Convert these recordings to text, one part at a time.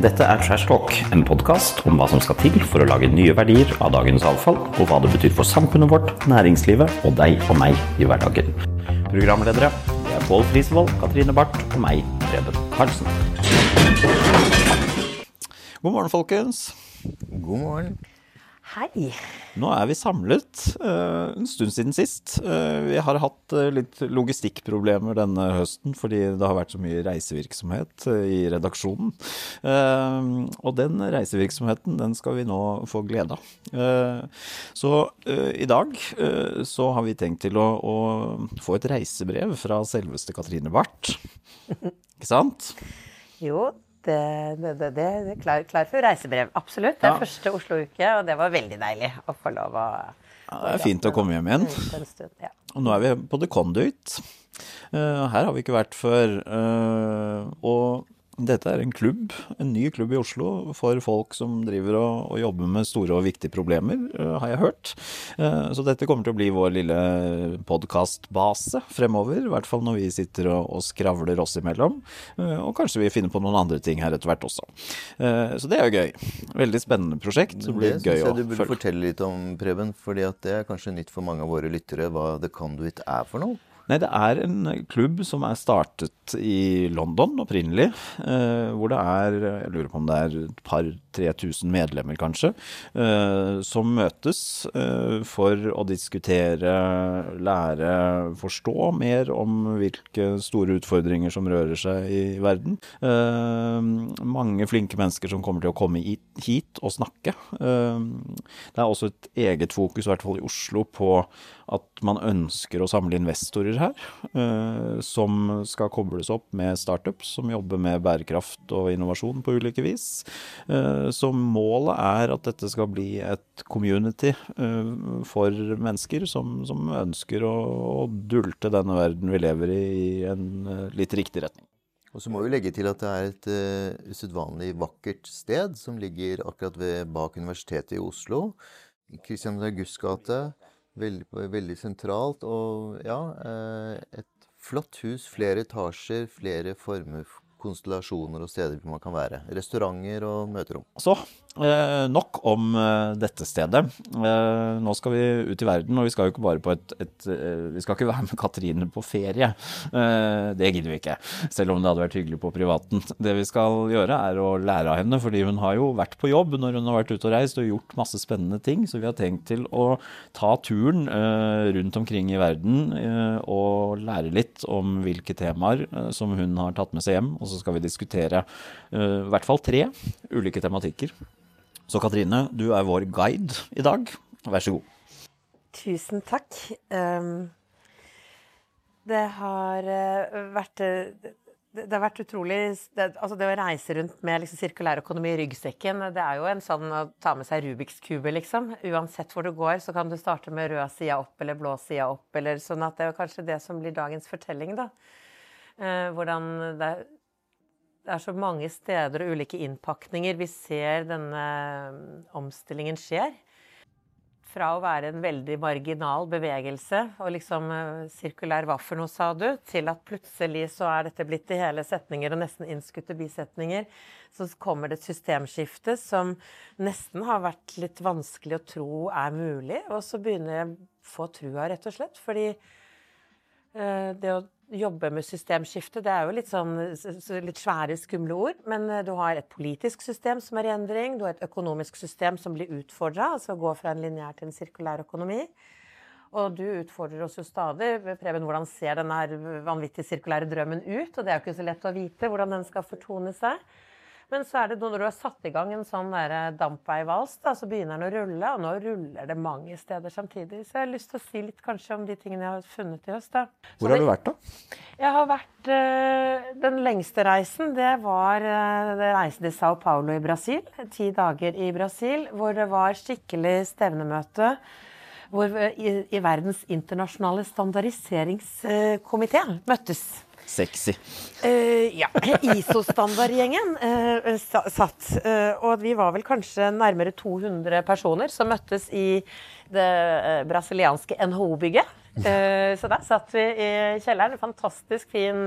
Dette er Trash Talk, en podkast om hva som skal til for å lage nye verdier av dagens avfall, og hva det betyr for samfunnet vårt, næringslivet og deg og meg i hverdagen. Programledere det er Pål Frisvold, Katrine Barth og meg, Preben Karlsen. God morgen, folkens. God morgen. Hei. Nå er vi samlet. Uh, en stund siden sist. Uh, vi har hatt uh, litt logistikkproblemer denne høsten fordi det har vært så mye reisevirksomhet i redaksjonen. og den reisevirksomheten den skal vi nå få glede av. så i dag så har vi tenkt til å, å, få et reisebrev fra selveste Katrine Barth. Ikke sant? Jo, det, det, det, det er klar, klar, for reisebrev. Absolutt. Det er ja. første Oslo-uke, og det var veldig deilig å få lov å ja, Det er fint å komme hjem igjen. Stund, ja. Og nå er vi på The Conduit. Uh, her har vi ikke vært før. Uh, og dette er en klubb, en ny klubb i Oslo for folk som driver og, og jobber med store og viktige problemer, uh, har jeg hørt. Uh, så dette kommer til å bli vår lille podkastbase fremover. I hvert fall når vi sitter og, og skravler oss imellom. Uh, og kanskje vi finner på noen andre ting her etter hvert også. så det er jo gøy. Veldig spennende prosjekt. Det blir det gøy å følge. Det syns jeg du burde fortelle litt om, Preben. fordi det er kanskje nytt for mange av våre lyttere hva The Conduit er for noe? Nei, det er en klubb som er startet i London opprinnelig. Eh, hvor det er Jeg lurer på om det er et par-tre tusen medlemmer, kanskje. Eh, som møtes eh, for å diskutere, lære, forstå mer om hvilke store utfordringer som rører seg i verden. Eh, mange flinke mennesker som kommer til å komme hit og snakke. Eh, det er også et eget fokus, i hvert fall i Oslo, på at man ønsker å samle investorer her, eh, som skal kobles opp med startups som jobber med bærekraft og innovasjon på ulike vis. Eh, så målet er at dette skal bli et community eh, for mennesker som, som ønsker å, å, dulte denne verden vi lever i, i en litt riktig retning. Og så må vi legge til at det er et uh, usedvanlig vakkert sted som ligger akkurat ved, bak Universitetet i Oslo. Kristian Augusts gate. Veldig, veldig sentralt. Og ja, eh, et flott hus. Flere etasjer, flere former, konstellasjoner og steder man kan være. Restauranter og møterom. Så Eh, nok om eh, dette stedet. Eh, nå skal vi ut i verden, og vi skal jo ikke bare på et, et Vi skal ikke være med Katrine på ferie. Det gidder vi ikke, selv om det hadde vært hyggelig på privaten. Det vi skal gjøre, er å lære av henne, fordi hun har jo vært på jobb når hun har vært ute og reist og gjort masse spennende ting. Så vi har tenkt til å ta turen rundt omkring i verden og lære litt om hvilke temaer som hun har tatt med seg hjem. Og så skal vi diskutere i hvert fall tre ulike tematikker. Så Katrine, du er vår guide i dag. Vær så god. Tusen takk. Um, det har uh, vært det, det, har vært utrolig det, altså det å reise rundt med liksom sirkulær økonomi i ryggsekken, det er jo en sånn å ta med seg Rubiks kube, liksom. Uansett hvor du går, så kan du starte med rød sida opp eller blå sida opp, eller sånn at det er kanskje det som blir dagens fortelling, da. Uh, hvordan det er det er så mange steder og ulike innpakninger vi ser denne mm, omstillingen skjer. Fra å være en veldig marginal bevegelse og liksom eh, sirkulær hva for noe, sa du, til at plutselig så er dette blitt til hele setninger og nesten innskutte bisetninger. Så kommer det et systemskifte som nesten har vært litt vanskelig å tro er mulig. Og så begynner jeg å få trua, rett og slett. Fordi eh, det å jobbe med systemskifte. Det er jo litt sånn litt svære, skumle ord. Men eh, du har et politisk system som er i endring. Du har et økonomisk system som blir utfordra, altså gå fra en lineær til en sirkulær økonomi. Og du utfordrer oss jo stadig. Preben, hvordan ser denne vanvittig sirkulære drømmen ut? Og det er jo ikke så lett å vite hvordan den skal fortone seg. Men så er det når du har satt i gang en sånn dampveivals, da, så begynner den å rulle. Og nå ruller det mange steder samtidig. Så jeg har lyst til å si litt kanskje om de tingene jeg har funnet i høst. Da. Hvor har du vært, da? Jeg har vært øh, Den lengste reisen, det var øh, reisen til Sao Paulo i Brasil. Ti dager i Brasil, hvor det var skikkelig stevnemøte. Hvor i, i Verdens internasjonale standardiseringskomité møttes. Sexy. Uh, ja. ISO-standardgjengen uh, satt. Uh, og vi var vel kanskje nærmere 200 personer som møttes i det brasilianske NHO-bygget. Eh, så der satt vi i kjelleren. Fantastisk fin,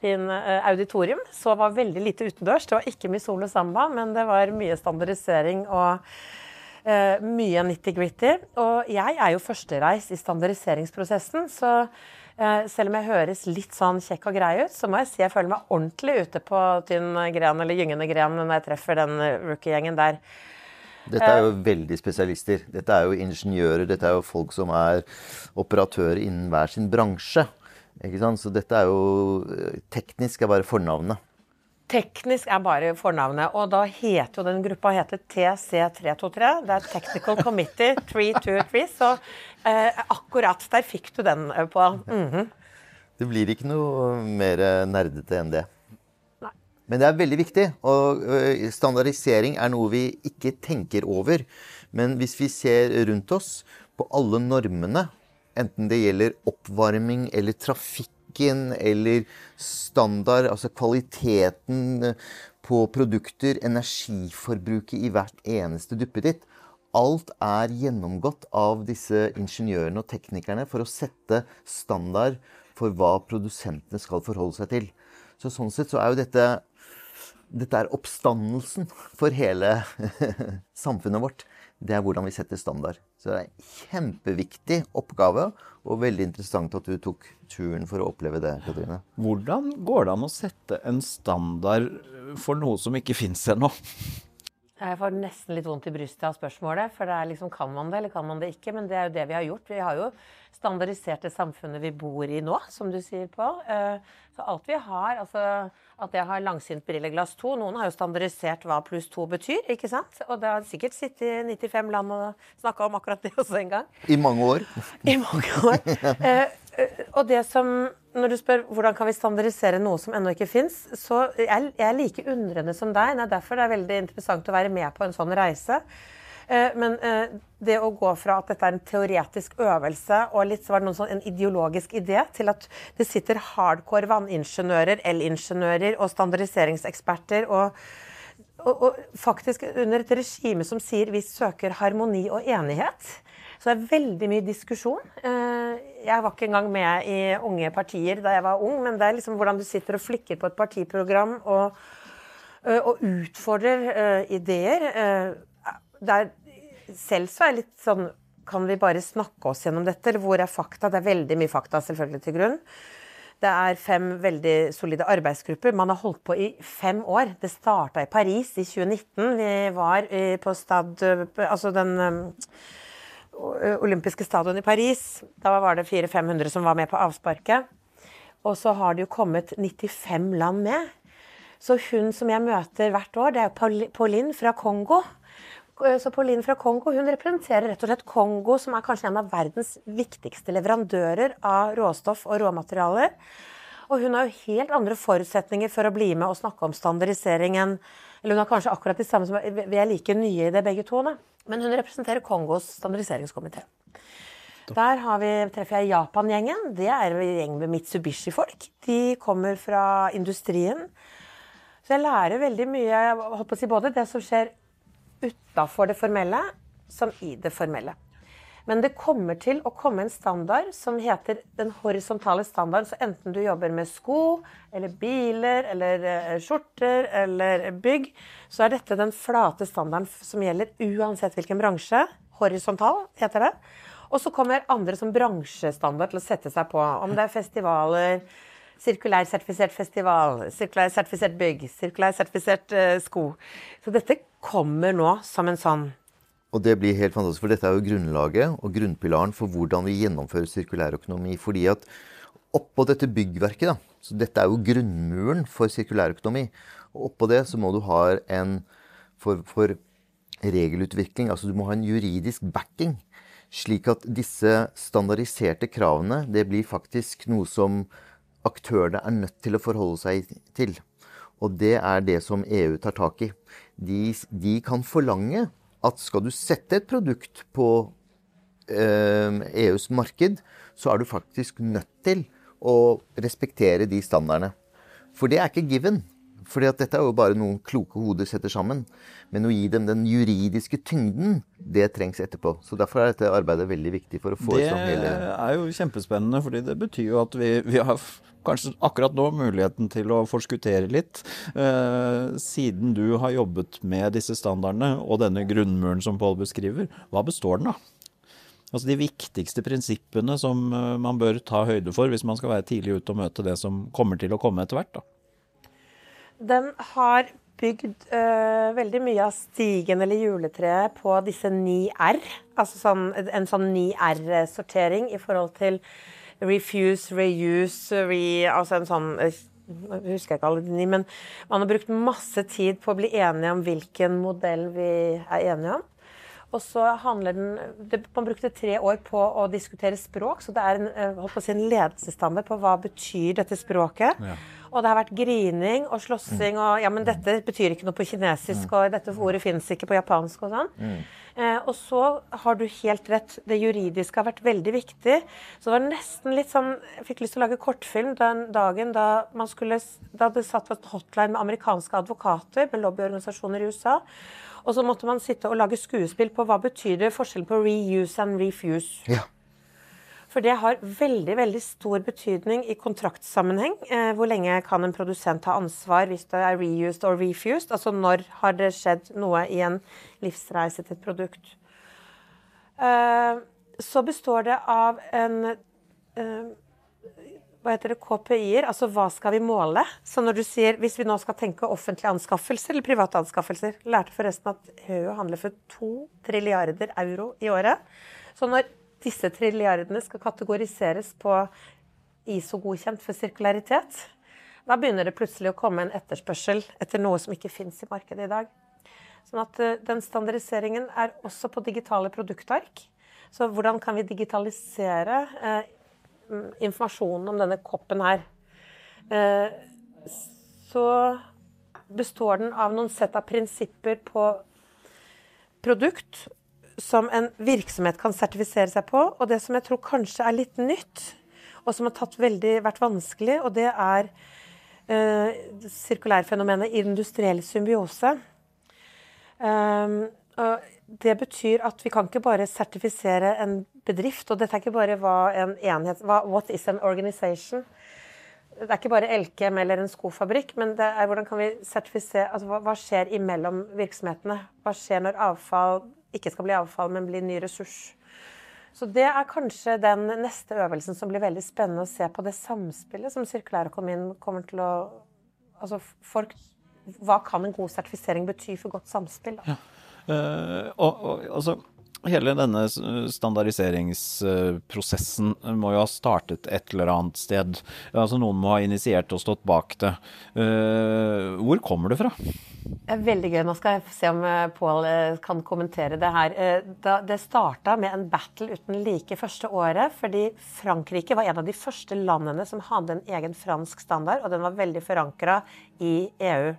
fin auditorium. Så var veldig lite utendørs. Det var ikke mye sol og samba, men det var mye standardisering og Uh, mye nitty-gritty. Og jeg er jo førstereis i standardiseringsprosessen, så selv om jeg høres litt sånn kjekk og grei ut, så må jeg si jeg føler meg ordentlig ute på tynn gren eller gyngende gren når jeg treffer den rookie-gjengen der. Dette er jo veldig spesialister. Dette er jo ingeniører. Dette er jo folk som er operatører innen hver sin bransje. Så dette er jo Teknisk er bare fornavnet. Teknisk er bare fornavnet. Og da heter jo den gruppa heter TC323. Det er Technical Committee 323. Så eh, akkurat der fikk du den eh, på. Mm -hmm. Det blir ikke noe mer nerdete enn det. Nei. Men det er veldig viktig. Og eh, standardisering er noe vi ikke tenker over. Men hvis vi ser rundt oss på alle normene, enten det gjelder oppvarming eller trafikk teknikken eller standard, altså kvaliteten på produkter, energiforbruket i hvert eneste duppeditt. Alt er gjennomgått av disse ingeniørene og teknikerne for å sette standard for hva produsentene skal forholde seg til. Så sånn sett så er jo dette dette er oppstandelsen for hele samfunnet vårt det er hvordan vi setter standard. Så det er en kjempeviktig oppgave, og veldig interessant at du tok turen for å oppleve det. Katrine. Hvordan går det an å sette en standard for noe som ikke fins ennå? Jeg får nesten litt vondt i brystet av spørsmålet. For det er liksom, kan man det, eller kan man det ikke? Men det er jo det vi har gjort. Vi har jo standardisert det samfunnet vi bor i nå, som du sier, på. Eh, så alt vi har, altså at jeg har langsint brilleglass 2 Noen har jo standardisert hva pluss 2 betyr, ikke sant? Og det har sikkert sittet i 95 land og snakka om akkurat det også en gang. I mange år. I mange år. Eh, eh, og det som Når du spør hvordan kan vi standardisere noe som ennå ikke fins, så jeg, jeg er like undrende som deg. Det er derfor det er veldig interessant å være med på en sånn reise. Eh, men eh, det å gå fra at dette er en teoretisk øvelse og litt så var det noen sånn, en ideologisk idé, til at det sitter hardcore vanningeniører, elingeniører og standardiseringseksperter og, og, og, faktisk under et regime som sier vi søker harmoni og enighet. Så det er veldig mye diskusjon. Eh, jeg var ikke engang med i unge partier da jeg var ung, men det er liksom hvordan du sitter og flikker på et partiprogram og, og utfordrer ideer. Det er selv så er jeg litt sånn Kan vi bare snakke oss gjennom dette? Eller hvor er fakta? Det er veldig mye fakta selvfølgelig til grunn. Det er fem veldig solide arbeidsgrupper. Man har holdt på i fem år. Det starta i Paris i 2019. Vi var på stad Altså den olympiske stadion i Paris. Da var det 400-500 som var med på avsparket. Og så har det jo kommet 95 land med. Så hun som jeg møter hvert år, det er Pauline fra Kongo. Eh, så Pauline fra Kongo hun representerer rett og slett Kongo, som er kanskje en av verdens viktigste leverandører av råstoff og råmaterialer. Og hun har jo helt andre forutsetninger for å bli med og snakke om standardisering enn Eller hun har kanskje akkurat de samme som Vi er like nye i det begge to, da. Men hun representerer Kongos standardiseringskomité. Der vi, treffer jeg Japan-gjengen. Det er en gjeng med Mitsubishi-folk. De kommer fra industrien. Så jeg lærer veldig mye, holdt på å si, både det som skjer utafor det formelle som i det formelle. Men det kommer til å komme en standard som heter den horisontale standarden. Så enten du jobber med sko eller biler eller eh, skjorter eller bygg, så er dette den flate standarden som gjelder uansett hvilken bransje. Horisontal heter det. Og så kommer andre som bransjestandard til å sette seg på. Om det er festivaler, sirkulær sertifisert festival, sirkulær sertifisert bygg, sirkulær sertifisert sko. Så dette kommer nå som en sånn og det blir helt fantastisk, for dette er jo grunnlaget og grunnpilaren for hvordan vi gjennomfører sirkulærøkonomi. Fordi at oppå dette byggverket, da, så dette er jo grunnmuren for sirkulærøkonomi, og oppå det så må du ha en for, for regelutvikling. Altså du må ha en juridisk backing. Slik at disse standardiserte kravene, det blir faktisk noe som aktørene er nødt til å forholde seg til. Og det er det som EU tar tak i de, de, kan forlange at skal du sette et produkt på eh, EUs marked, så er du faktisk nødt til å respektere de standardene. For det er ikke given. Fordi at dette er jo bare noen kloke hoder setter sammen. Men å gi dem den juridiske tyngden, det trengs etterpå. Så derfor er dette arbeidet veldig viktig for å få Det sånn hele er jo kjempespennende, fordi det betyr jo at vi, vi har kanskje akkurat nå muligheten til å forskuttere litt. Eh, siden du har jobbet med disse standardene og denne grunnmuren som Pål beskriver, hva består den av? Altså de viktigste prinsippene som eh, man bør ta høyde for hvis man skal være tidlig ute og møte det som kommer til å komme etter hvert. da. Den har bygd uh, veldig mye av stigen eller juletreet på disse 9R. Altså sånn, en sånn 9R-sortering i forhold til refuse, reuse, re, altså en sånn øh, jeg husker ikke alle de ni, men man har brukt masse tid på å bli enige om hvilken modell vi er enige om. Og så handler den det, Man brukte tre år på å diskutere språk, så det er en, eh, holdt på å si, en ledelsesstandard på hva betyr dette språket. Ja. Og det har vært grining og slåssing og Ja, men dette betyr ikke noe på kinesisk, og dette ordet fins ikke på japansk og sånn. Eh, og så har du helt rett, det juridiske har vært veldig viktig. Så det var nesten litt sånn Jeg fikk lyst til å lage kortfilm den dagen da man skulle Da det satt på et hotline med amerikanske advokater, med lobbyorganisasjoner i USA. Og så måtte man sitte og lage skuespill på hva betyr det forskjellen på reuse and refuse. Ja. For det har veldig veldig stor betydning i kontraktsammenheng. Eh, hvor lenge kan en produsent ha ansvar hvis det er reused or refused? Altså når har det skjedd noe i en livsreise til et produkt? Eh, så består det av en eh, hva heter det, KPI-er, altså hva skal vi måle? Så når du sier, Hvis vi nå skal tenke offentlige anskaffelser eller private anskaffelser Lærte forresten at EU handler for to trilliarder euro i året. Så når disse trilliardene skal kategoriseres på ISO-godkjent for sirkularitet, da begynner det plutselig å komme en etterspørsel etter noe som ikke fins i markedet i dag. Sånn at eh, den standardiseringen er også på digitale produktark. Så hvordan kan vi digitalisere eh, informasjonen om denne koppen her? Eh, så består den av noen sett av prinsipper på produkt som en virksomhet kan sertifisere seg på, og det som jeg tror kanskje er litt nytt, og som har veldig, vært vanskelig, og det er eh, sirkulærfenomenet industriell symbiose. Um, det betyr at vi kan ikke bare sertifisere en bedrift, og dette er ikke bare hva en enhet hva, What is an organization? Det er ikke bare Elkem eller en skofabrikk, men det er hvordan kan vi sertifisere altså hva, hva skjer imellom virksomhetene? Hva skjer når avfall ikke skal bli avfall, men bli ny ressurs? Så det er kanskje den neste øvelsen som blir veldig spennende å se på det samspillet som sirkulærøkonomien kommer til å Altså folk Hva kan en god sertifisering bety for godt samspill? Da? Eh, og, og altså, hele denne standardiseringsprosessen må jo ha startet et eller annet sted. Altså Noen må ha initiert og stått bak det. Eh, hvor kommer det fra? Veldig gøy. Nå skal jeg se om eh, Pål eh, kan kommentere det her. Det starta med en battle uten like første året, fordi Frankrike var en av de første landene som hadde en egen fransk standard, og den var veldig forankra i EU.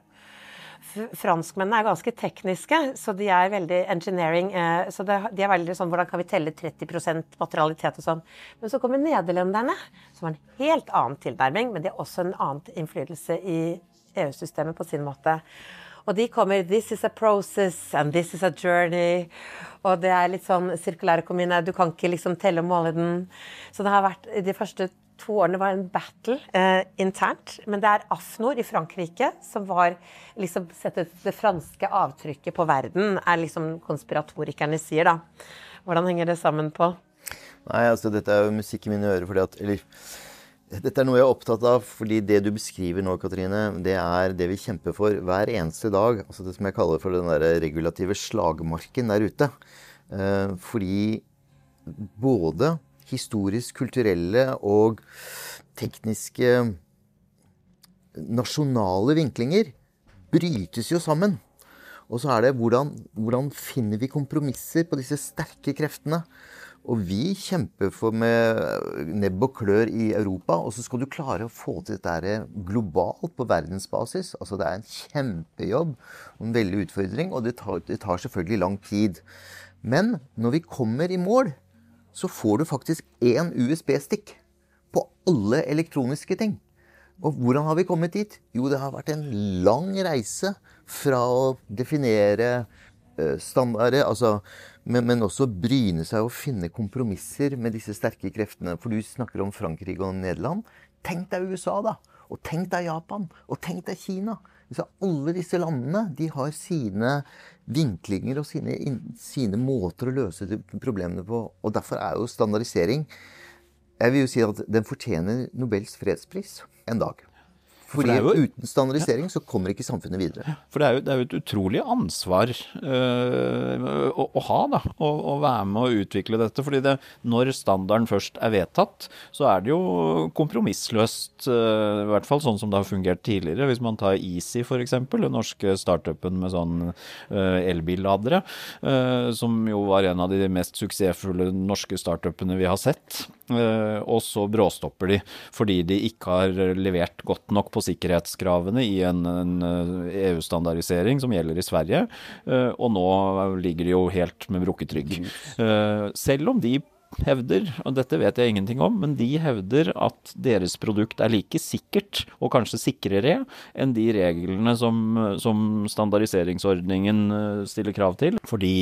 Franskmennene er ganske tekniske, så de er veldig engineering. Eh, så de er veldig sånn Hvordan kan vi telle 30% materialitet og sånn. Men så kommer nederlenderne, som har en helt annen tilnærming, men de har også en annen innflytelse i EU-systemet på sin måte. Og de kommer 'This is a process, and this is a journey'. Og det er litt sånn sirkulærøkonomien Du kan ikke liksom telle og måle den. Så det har vært De første to årene var en battle eh, internt. Men det er AFNOR i Frankrike som var liksom setter det franske avtrykket på verden, er liksom konspiratorikerne sier, da. Hvordan henger det sammen på? Nei, altså dette er jo musikk i mine ører fordi at Eller dette er noe jeg er opptatt av, fordi det du beskriver nå, Katrine, det er det vi kjemper for hver eneste dag. Altså det som jeg kaller for den der regulative slagmarken der ute. Eh, fordi både historisk, kulturelle og tekniske nasjonale vinklinger brytes jo sammen. Og så er det hvordan, hvordan finner vi kompromisser på disse sterke kreftene? Og vi kjemper for med nebb og klør i Europa, og så skal du klare å få til dette globalt på verdensbasis. Altså det er en kjempejobb og en veldig utfordring, og det tar, det tar selvfølgelig lang tid. Men når vi kommer i mål, så får du faktisk én USB-stikk på alle elektroniske ting. Og hvordan har vi kommet dit? Jo, det har vært en lang reise fra å definere eh, standarder, altså, men, men, også bryne seg og finne kompromisser med disse sterke kreftene. For du snakker om Frankrike og Nederland. Tenk deg USA, da. Og tenk deg Japan. Og tenk deg Kina. Så alle disse landene de har sine vinklinger og sine, sine måter å løse problemene på. Og derfor er jo standardisering Jeg vil jo si at den fortjener Nobels fredspris en dag. Fordi jo, uten standardisering så kommer ikke samfunnet videre. For det er jo, det er jo et utrolig ansvar øh, å, å, ha, da. Å, å, være med å utvikle dette. fordi det, når standarden først er vedtatt, så er det jo kompromissløst. Øh, I hvert fall sånn som det har fungert tidligere. Hvis man tar Easy f.eks., den norske startupen med sånn øh, elbilladere, som jo var en av de mest suksessfulle norske startupene vi har sett. og så bråstopper de fordi de ikke har levert godt nok på sikkerhetskravene i en, en EU-standardisering som gjelder i Sverige. Eh, og nå ligger de jo helt med brukket rygg. Eh, selv om de hevder, og dette vet jeg ingenting om, men de hevder at deres produkt er like sikkert, og kanskje sikrere, enn de reglene som, som standardiseringsordningen eh, stiller krav til. Fordi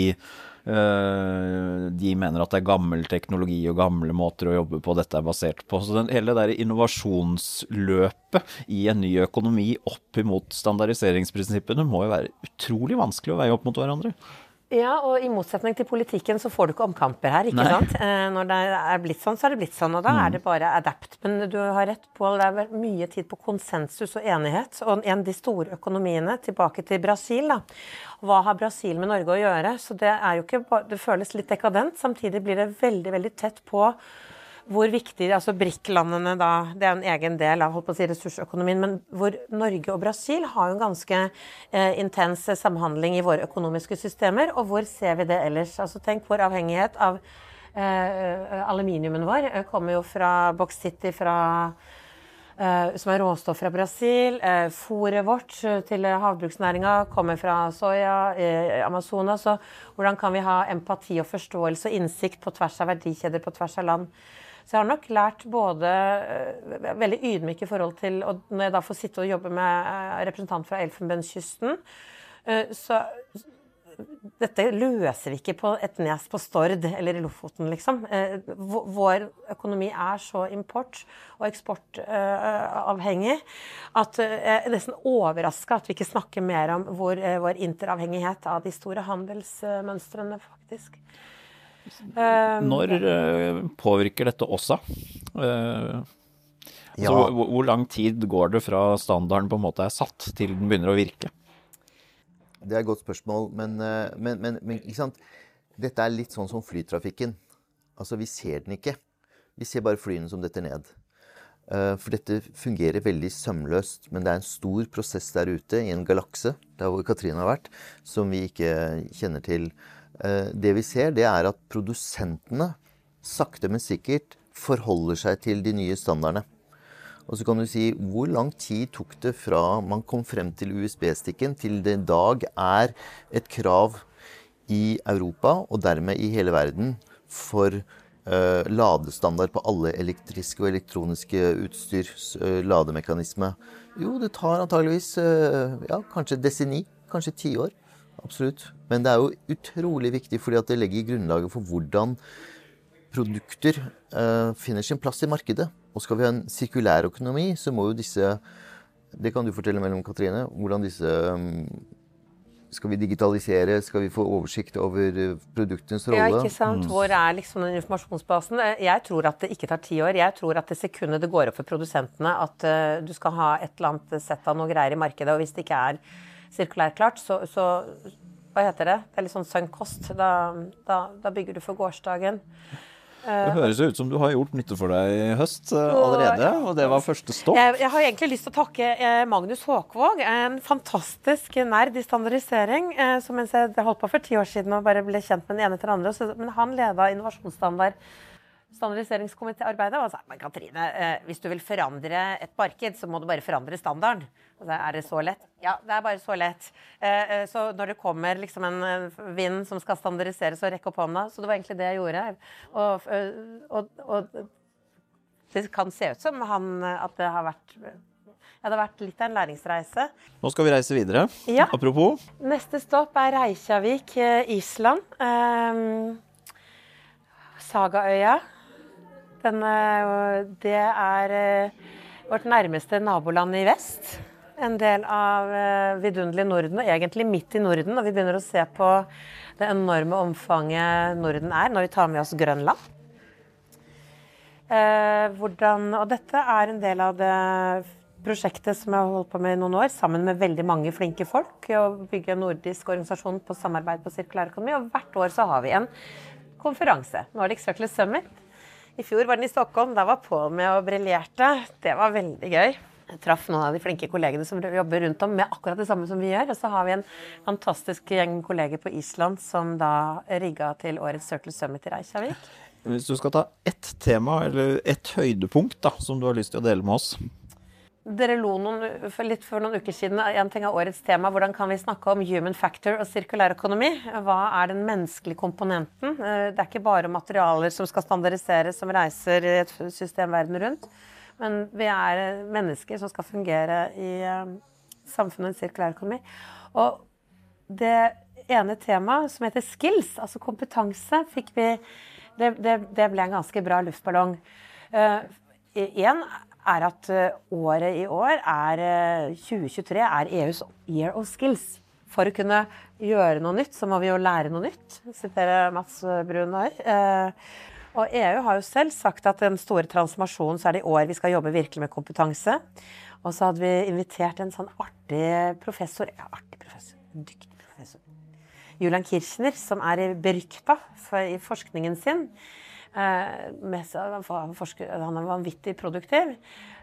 Eh, de mener at det er gammel teknologi og gamle måter å jobbe på dette er basert på. Så den, hele det der innovasjonsløpet i en ny økonomi opp imot standardiseringsprinsippene må jo være utrolig vanskelig å veie opp mot hverandre. Ja, og i motsetning til politikken så får du ikke omkamper her, ikke Nei. sant. Eh, når det er blitt sånn, så er det blitt sånn, og da mm. er det bare adapt. Men du har rett, Pål, det er mye tid på konsensus og enighet. Og en av de store økonomiene, tilbake til Brasil, da. Hva har Brasil med Norge å gjøre? Så det er jo ikke Det føles litt dekadent. Samtidig blir det veldig, veldig tett på hvor viktig altså BRIC-landene da, Det er en egen del av holdt på å si, ressursøkonomien, men hvor Norge og Brasil har jo en ganske eh, intens samhandling i våre økonomiske systemer. Og hvor ser vi det ellers? Altså Tenk vår avhengighet av eh, aluminiumen vår. Eh, kommer jo fra Box City fra Uh, som er råstoff fra Brasil. Uh, Fôret vårt til havbruksnæringa kommer fra soya i Amazonas. Så hvordan kan vi ha empati og forståelse og innsikt på tvers av verdikjeder, på tvers av land? Så jeg har nok lært både uh, veldig ydmyk i forhold til og Når jeg da får sitte og jobbe med uh, representant fra Elfenbenskysten, uh, så dette løser vi ikke på et nes på Stord eller i Lofoten, liksom. Vår økonomi er så import- og eksportavhengig at jeg er nesten overraska at vi ikke snakker mer om vår, vår interavhengighet av de store handelsmønstrene, faktisk. Um, Når uh, påvirker dette også? Uh, ja. altså, hvor, hvor, lang tid går det fra standarden på en måte er satt, til den begynner å virke? Det er et godt spørsmål, men, uh, men, men, men dette er litt sånn som flytrafikken. Altså, vi ser den ikke. Vi ser bare flyene som detter ned. For dette fungerer veldig sømløst, men det er en stor prosess der ute i en galakse, der hvor Katrine har vært, som vi ikke kjenner til. Eh, det vi ser, det er at produsentene sakte, men sikkert forholder seg til de nye standardene. Og så kan du si hvor lang tid tok det fra man kom frem til USB-stikken, til det i dag er et krav i Europa, og dermed i hele verden, for uh, ladestandard på alle elektriske og elektroniske utstyrs uh, lademekanisme? Jo, det tar antageligvis uh, ja, kanskje desini, kanskje tiår. Absolutt. Men det er jo utrolig viktig fordi at det legger grunnlaget for hvordan produkter uh, finner sin plass i markedet. Og skal vi ha en sirkulær økonomi, så må jo disse Det kan du fortelle mellom Katrine. Hvordan disse um, skal vi digitalisere? Skal vi få oversikt over eh, produktenes rolle? Ja, ikke sant. Mm. Hvor er liksom den informasjonsbasen? Eh, jeg tror at det ikke tar ti år. Jeg tror at det sekundet det går opp for produsentene at uh, du skal ha et eller annet sett av noe greier i markedet, og hvis det ikke er sirkulærklart, så, så Hva heter det? Det er litt sånn sunk cost. Da, da, da bygger du for gårsdagen. Det høres ut som du har gjort nytte for deg i høst eh, allerede, og det var første stopp. Jeg, jeg har egentlig lyst til å takke eh, Magnus Håkvåg, en fantastisk nerd i standardisering. Eh, som mens jeg holdt på for ti år siden og bare ble kjent med den ene etter den andre. men han leda innovasjonsstandard standardiseringskomitéarbeidet og sa men Katrine, hvis du vil forandre et marked, så må du bare forandre standarden. Er det så lett? Ja, det er bare så lett. Eh, eh, så når det kommer liksom en vind som skal standardiseres, så rekk opp hånda. Så det var egentlig det jeg gjorde. Og, og, og det kan se ut som han, at det har vært Ja, det har vært litt av en læringsreise. Nå skal vi reise videre. Ja. Apropos. Neste stopp er Reykjavik, eh, Island. Um, Sagaøya. Den, eh, det er eh, vårt nærmeste naboland i vest. En del av eh, vidunderlig Norden, og egentlig midt i Norden. Og vi begynner å se på det enorme omfanget Norden er, når vi tar med oss Grønland. Hvordan, og dette er en del av det prosjektet som jeg har holdt på med i noen år, sammen med veldig mange flinke folk. Å bygge en nordisk organisasjon på samarbeid på sirkulærøkonomi. Og hvert år så har vi en konferanse. Nordic Circular Summit. I fjor var den i Stockholm. Da var Pål med og briljerte. Det var veldig gøy. Jeg traff noen av de flinke kollegene som jobber rundt om med akkurat det samme som vi gjør. Og så har vi en fantastisk gjeng kolleger på Island som da rigga til årets Circle Summit i Reykjavik. Hvis du skal ta ett tema, eller ett høydepunkt, da, som du har lyst til å dele med oss? Dere lo noen, for litt for noen uker siden en ting av årets tema. Hvordan kan vi snakke om human factor og sirkulær økonomi? Hva er den menneskelige komponenten? Eh, det er ikke bare materialer som skal standardiseres, som reiser i et system verden rundt. Men vi er mennesker som skal fungere i samfunnets sirkulær økonomi. Og det ene temaet, som heter skills, altså kompetanse, fikk vi Det, det, det ble en ganske bra luftballong. Én uh, er at uh, året i år er 2023 er EUs year of skills. For å kunne gjøre noe nytt, så må vi jo lære noe nytt. Siterer Mats Brun her. Og EU har jo selv sagt at den store transformasjonen så er det i år vi skal jobbe virkelig med kompetanse. Og så hadde vi invitert en sånn artig professor Ja, artig professor. En Dyktig professor. Julian Kirchner, som er berykta i forskningen sin. Eh, han er vanvittig produktiv.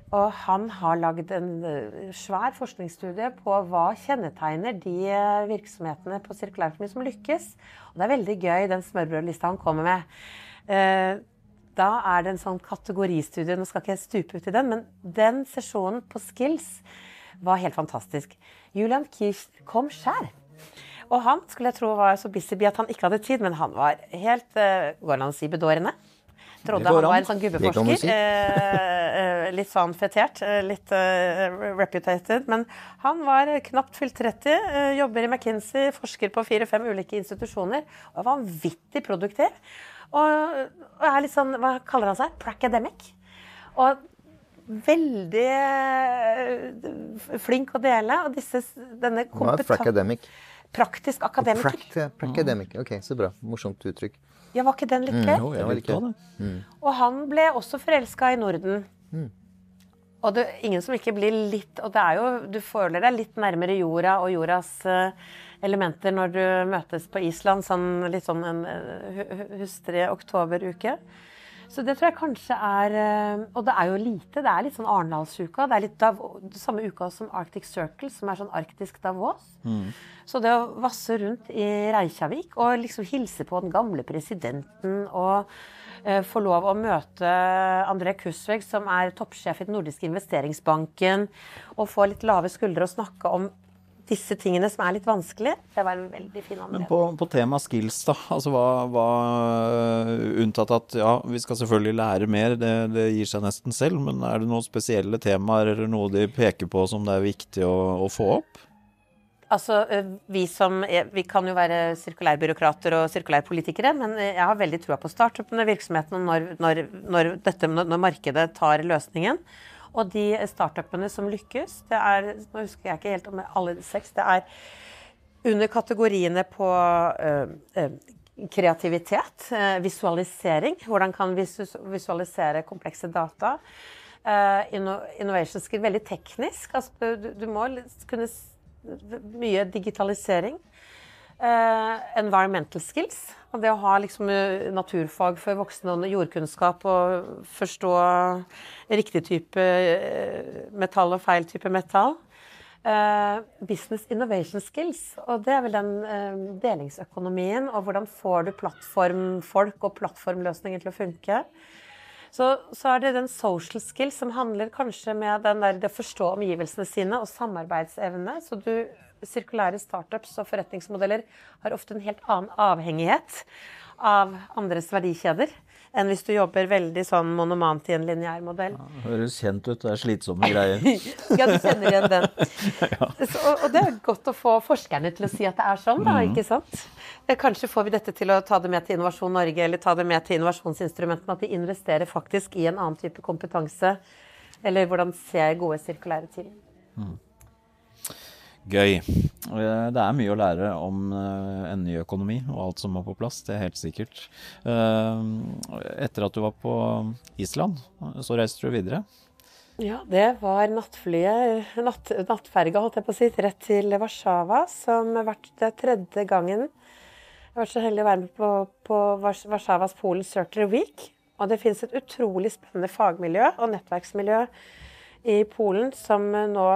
Og han har lagd en eh, svær forskningsstudie på hva kjennetegner de eh, virksomhetene på sirkulærøkonomi som lykkes. Og det er veldig gøy, den smørbrødlista han kommer med. Da er det en sånn kategoristudie. Nå skal ikke jeg stupe ut i den, men den sesjonen på Skills var helt fantastisk. Julian Kirch kom sjæl. Og han skulle jeg tro var så busy at han ikke hadde tid, men han var helt uh, Går det an å si bedårende? Trodde han var en sånn gubbeforsker. Si. Eh, litt sånn fetert, litt reputated. Men han var knapt fylt 30, jobber i McKinsey, forsker på fire-fem ulike institusjoner og er vanvittig produktiv. Og, og er litt sånn Hva kaller han seg? Pracademic. Og veldig flink å dele. Og disse, denne kompetansen Praktisk akademiker. Prakt, pracademic. Ok, så bra. Morsomt uttrykk. Ja, var ikke den litt gøy? Mm, jo, jeg likte det. Mm. Og han ble også forelska i Norden. Mm. Og det er ingen som ikke blir litt Og det er jo Du føler deg litt nærmere jorda og jordas uh, elementer når du møtes på Island sånn litt sånn en hustrig oktoberuke. Så det tror jeg kanskje er eh, Og det er jo lite. Det er litt sånn Arendalsuka. Det er litt Dav samme uka som Arctic Circle, som er sånn arktisk Davos. Mm. Så det å vasse rundt i Reykjavik og liksom hilse på den gamle presidenten og uh, få lov å møte André Kusveg, som er toppsjef i den nordiske investeringsbanken, og få litt lave skuldre og snakke om disse tingene som er litt vanskelig. Det var en veldig fin anledning. Men på, på tema skills, da. Altså hva, hva, Unntatt at ja, vi skal selvfølgelig lære mer, det, det, gir seg nesten selv. Men er det noen spesielle temaer eller noe de peker på som det er viktig å, å få opp? Altså, eh, vi, som, vi kan jo være sirkulærbyråkrater og sirkulærpolitikere, men jeg har veldig trua på startupene, virksomhetene, når, når, når, dette, når markedet tar løsningen. Og de startupene som lykkes, det er Nå husker jeg ikke helt om alle seks. Det er under kategoriene på uh, uh, kreativitet, uh, visualisering. Hvordan kan vi visualisere komplekse data? innovation skill, veldig teknisk. Altså, du, du, må kunne Mye digitalisering. Uh, environmental skills. Og det å ha liksom, eh, naturfag for voksne og jordkunnskap og forstå riktig type eh, metall og feil type metall. Uh, business innovation skills. Og det er vel den uh, delingsøkonomien. Og hvordan får du plattformfolk og plattformløsninger til å funke. Så, så, er det den social skill som handler kanskje med der, det å forstå omgivelsene sine og samarbeidsevne. Så du sirkulære startups og forretningsmodeller har ofte en helt annen avhengighet av andres verdikjeder. Enn hvis du jobber veldig sånn monomant i en lineær modell. Ja, høres kjent ut. Det er slitsomme greier. ja, du kjenner igjen den. ja. Så, og, det er godt å få forskerne til å si at det er sånn, da, mm. ikke sant? Kanskje får vi dette til å ta det med til Innovasjon Norge eller ta det med til innovasjonsinstrumentene, at de investerer faktisk i en annen type kompetanse. Eller hvordan ser gode sirkulære til. Mm. Gøy. Eh, det er mye å lære om eh, en ny økonomi og alt som må på plass, det er helt sikkert. Eh, etter at du var på Island, så reiste du videre? Ja, det var nattflyet, natt, nattferga, holdt jeg på å si, rett til Warszawa, som har vært det tredje gangen. Jeg har vært så heldig å være med på, på Warszawas Polen Circular Week. Og det finnes et utrolig spennende fagmiljø og nettverksmiljø i Polen som nå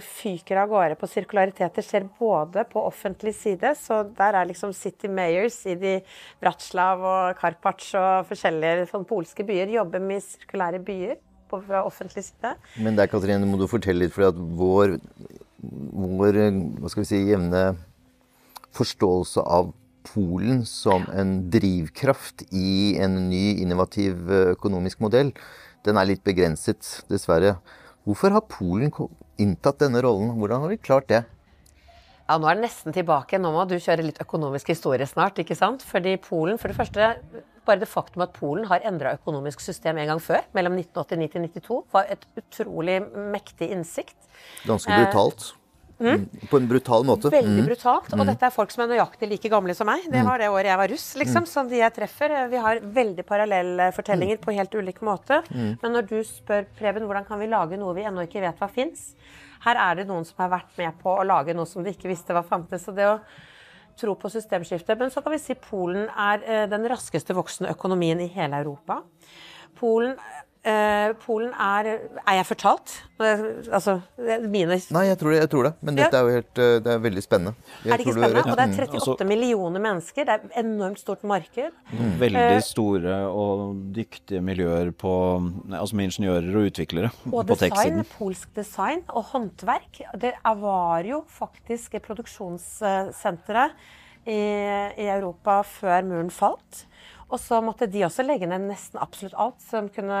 fyker av gårde på sirkularitet. Det skjer både på offentlig side, så der er liksom City Mayors i de Bratislav og Karpac og forskjellige sånn polske byer jobber med sirkulære byer på, fra offentlig side. Men der Katrine, må du fortelle litt, for at vår, vår hva skal vi si, jevne forståelse av Polen som en drivkraft i en ny, innovativ økonomisk modell, den er litt begrenset, dessverre. Hvorfor har Polen inntatt denne rollen? Hvordan har de klart det? Ja, Nå er det nesten tilbake. Nå må du kjøre litt økonomisk historie snart. ikke sant? Fordi Polen, for det første, Bare det faktum at Polen har endra økonomisk system en gang før, mellom 1989 til 1992, var et utrolig mektig innsikt. Ganske brutalt. Eh, Mm. På en brutal måte. Veldig mm. brutalt. Og mm. dette er folk som er nøyaktig like gamle som meg. Det mm. var det året jeg var russ, liksom. Som de jeg treffer Vi har veldig parallelle fortellinger på helt ulik måte. Men når du spør Preben hvordan kan vi lage noe vi ennå ikke vet hva fins, her er det noen som har vært med på å lage noe som de ikke visste hva fantes. Og det å tro på systemskifte. Men så kan vi si Polen er eh, den raskeste voksende økonomien i hele Europa. Polen Uh, Polen er Er jeg fortalt? Altså, mine Nei, jeg tror det. Jeg tror det. Men dette er jo helt eh, Det er veldig spennende. Jeg er det ikke spennende? Og det er 38 altså, millioner mennesker. Det er et enormt stort marked. Mm. Veldig uh, store og dyktige miljøer på Altså med ingeniører og utviklere og på tech-siden. Polsk design og håndverk. Det var jo faktisk produksjonssenteret i, i Europa før muren falt. Og så måtte de også legge ned nesten absolutt alt som, kunne,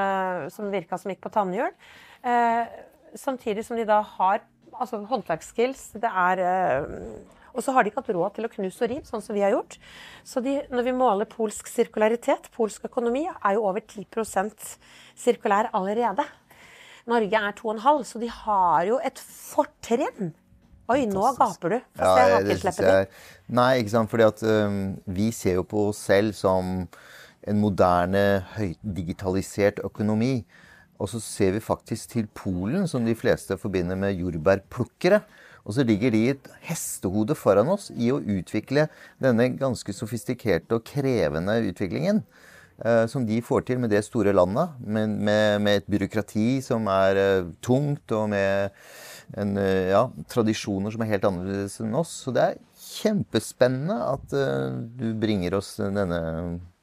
som virka som gikk på tannhjul. Eh, samtidig som de da har altså håndverksskills. Det er eh, og så har de ikke hatt råd til å knuse og rive, sånn som vi har gjort. Så de, når vi måler polsk sirkularitet, polsk økonomi, er jo over 10% sirkulær allerede. Norge er 2,5, så de har jo et fortrinn. Oi, nå gaper du. Få ja, se hakesleppet ditt. Nei, ikke sant. Fordi at um, vi ser jo på oss selv som en moderne, høydigitalisert økonomi. Og så ser vi faktisk til Polen, som de fleste forbinder med jordbærplukkere. Og så ligger de i et hestehode foran oss i å utvikle denne ganske sofistikerte og krevende utviklingen. Uh, som de får til med det store landet, med, med, med et byråkrati som er uh, tungt, og med en, eh, ja, tradisjoner som er helt annerledes enn oss. Så det er kjempespennende at du bringer oss denne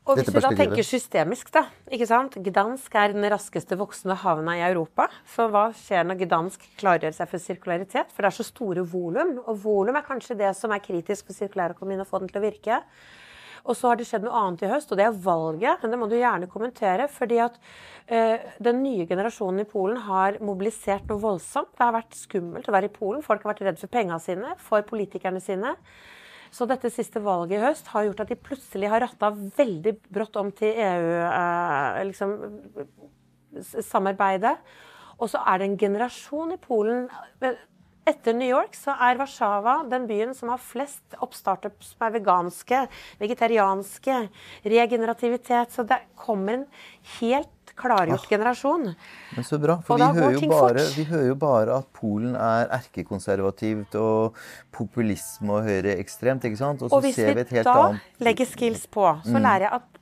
og hvis vi da tenker systemisk, da. ikke sant? Gdansk er den raskeste voksende havna i Europa. Så hva skjer når Gdansk klargjør seg for sirkularitet? For det er så store volum. Og volum er kanskje det som er kritisk for sirkulærøkonomien å få den til å virke. Og så har det skjedd noe annet i høst, og det er valget. Men det må du gjerne kommentere. fordi at uh, den nye generasjonen i Polen har mobilisert noe voldsomt. Det har vært skummelt å være i Polen. Folk har vært redd for pengene sine, for politikerne sine. Så dette siste valget i høst har gjort at de plutselig har ratta veldig brått om til EU-samarbeidet. Uh, liksom, og så er det en generasjon i Polen etter New York så er Warszawa den byen som har flest oppstarter som er veganske, vegetarianske, regenerativitet. Så det kommer en helt klargjort ah, generasjon. Men så bra, for vi hører, bare, vi hører, jo bare, at Polen er erkekonservativt og populisme og høyreekstremt. ikke sant? Og, og hvis vi, vi da annet... legger skills på, så mm. lærer jeg at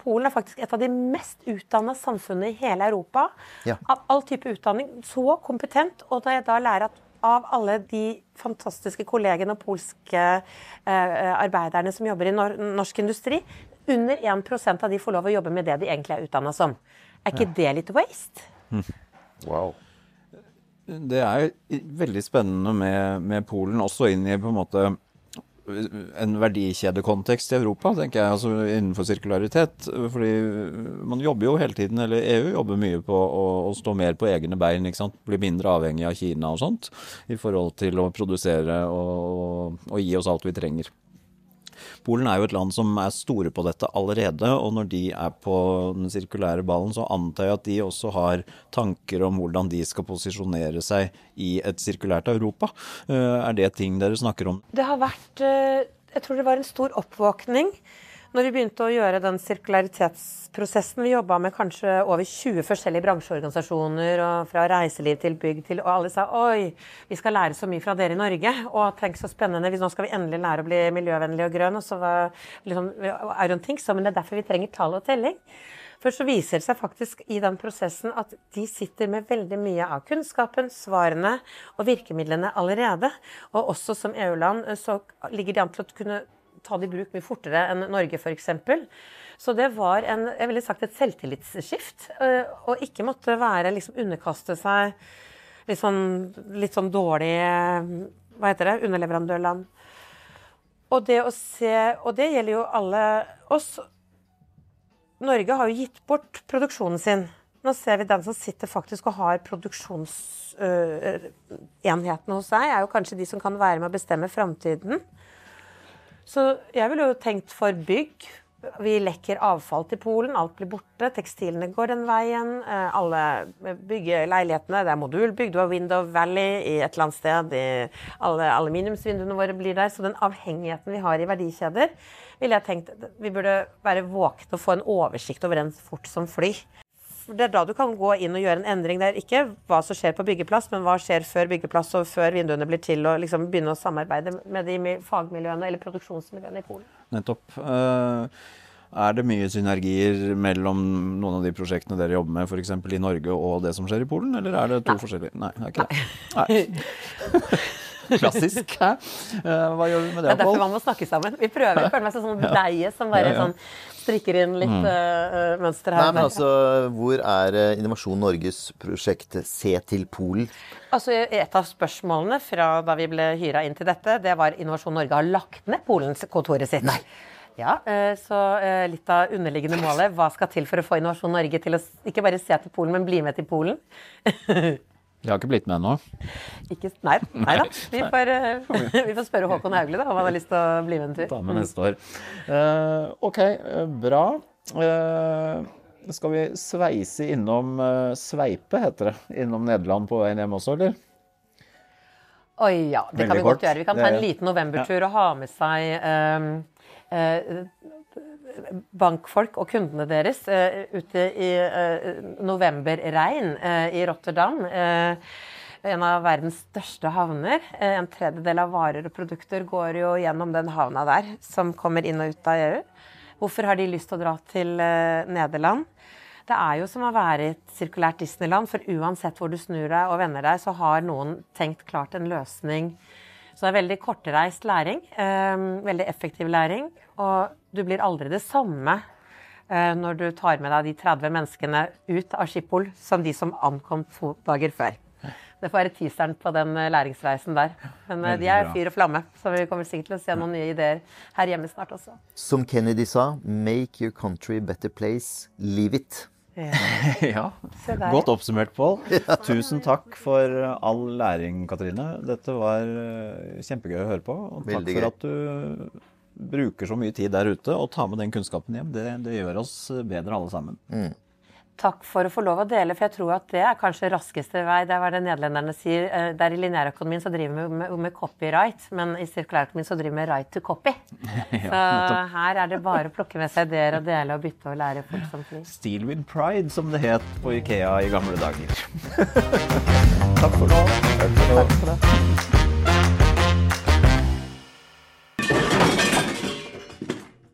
Polen er faktisk et av de mest utdanna samfunnene i hele Europa. Ja. Av all type utdanning. Så kompetent. Og da jeg da lærer at av alle de fantastiske kollegene og polske eh, arbeiderne som jobber i nor norsk industri, under 1% av de får lov å jobbe med det de egentlig er utdanna som. Er ikke ja. det litt waste? Wow. Det er veldig spennende med, med, Polen, også inn i på en måte en verdikjedekontekst i Europa, tenker jeg, altså innenfor sirkularitet. Fordi man jobber jo hele tiden, eller EU jobber mye på å, å stå mer på egne bein. ikke sant? Bli mindre avhengig av Kina og sånt i forhold til å produsere og, og gi oss alt vi trenger. Polen er jo et land som er store på dette allerede, og når de er på den sirkulære ballen, så antar jeg at de også har tanker om hvordan de skal posisjonere seg i et sirkulært Europa. Eh, er det ting dere snakker om? Det har vært eh, Jeg tror det var en stor oppvåkning når vi begynte å gjøre den sirkularitetsprosessen, vi jobba med kanskje over 20 forskjellige bransjeorganisasjoner, og fra reiseliv til bygg til Og alle sa oi, vi skal lære så mye fra dere i Norge. Og tenk så spennende, nå skal vi endelig lære å bli miljøvennlig og grønn. Og så var liksom Iron Think, så, men det er derfor vi trenger tall og telling. For så viser det seg faktisk i den prosessen at de sitter med veldig mye av kunnskapen, svarene og virkemidlene allerede. Og også som EU-land så ligger de an til å kunne ta det i bruk mye fortere enn Norge f.eks. Så det var en, jeg ville sagt et selvtillitsskift. Å eh, ikke måtte være, liksom underkaste seg litt sånn, litt sånn dårlig Hva heter det? Underleverandørland. Og det å se Og det gjelder jo alle oss. Norge har jo gitt bort produksjonen sin. Nå ser vi den som sitter faktisk og har produksjonsenhetene hos seg, er jo kanskje de som kan være med å bestemme framtiden. Så jeg ville jo tenkt for bygg. Vi lekker avfall til Polen, alt blir borte. Tekstilene går den veien. Eh, alle byggeleilighetene. Det er modulbygg. Du har Window Valley i et eller annet sted. alle aluminiumsvinduene våre blir der. Så den avhengigheten vi har i verdikjeder, ville jeg tenkt vi burde være våkne og få en oversikt over den fort som fly det er da du kan gå inn og gjøre en endring. Det er ikke hva som skjer på byggeplass, men hva skjer før byggeplass og før vinduene blir til, og liksom begynne å samarbeide med de fagmiljøene eller produksjonsmiljøene i Polen. Nettopp. Uh, er det mye synergier mellom noen av de prosjektene dere jobber med, f.eks. i Norge og det som skjer i Polen, eller er det to Nei. forskjellige? Nei, det er ikke det. Nei. Klassisk. Hæ? Uh, hva gjør vi med det? Det er derfor man må snakke sammen. Vi prøver. Jeg føler meg som sånn deige som bare ja, ja. sånn strikker inn litt mm. uh, mønster her. Nei, men altså, Hvor er uh, Innovasjon Norges prosjekt Se til Polen? Altså, Et av spørsmålene fra da vi ble hyra inn til dette, det var Innovasjon Norge har lagt ned Polens kontoret sitt. Nei. Ja, så litt av underliggende målet. Hva skal til for å få Innovasjon Norge til å ikke bare se til Polen, men bli med til Polen? De har ikke blitt med ennå? Nei, nei da. Vi får, uh, vi får, spørre Håkon Haugli da, om han har lyst til å bli med en tur. Ta med neste år. Uh, ok, uh, bra. skal vi sveise innom Sveipe, heter det. Innom Nederland på veien hjem også, eller? Oi, ja. Det Veldig kan vi godt gjøre. Vi kan ta en liten novembertur ja. og ha med seg um, bankfolk og kundene deres uh, ute i uh, novemberregn uh, i Rotterdam. en av verdens største havner. en tredjedel av varer og produkter går jo gjennom den havna der, som kommer inn og ut av EU. Hvorfor har de lyst til å dra til Nederland? Det er jo som å være i et sirkulært Disneyland, for uansett hvor du snur deg og vender deg, så har noen tenkt klart en løsning så det er veldig kortreist læring. Eh, veldig effektiv læring. Og du blir aldri det samme eh, når du tar med deg de 30 menneskene ut av Schiphol som de som ankom to dager før. Det får være teaseren på den eh, læringsreisen der. Men veldig de er fyr og flamme, så vi kommer sikkert til å se noen nye ideer her hjemme snart også. Som Kennedy sa, 'make your country a better place'. Leave it. ja. Godt oppsummert, Pål. Tusen takk for all læring, Katrine. Dette var eh, kjempegøy å høre på. Og takk for at du bruker så mye tid der ute og tar med den kunnskapen hjem. Det, det gjør oss bedre alle sammen. Mm takk for å få lov å dele, for jeg tror at det er kanskje raskeste vei. Det er hva det nederlenderne sier. Eh, der I lineærøkonomien så driver vi med, med, copyright, men i sirkulærøkonomien så driver vi med right to copy. ja, så her er det bare å plukke med seg ideer og dele og bytte og lære folk som fri. Steel with pride, som det het på Ikea i gamle dager. takk for nå. Takk for nå.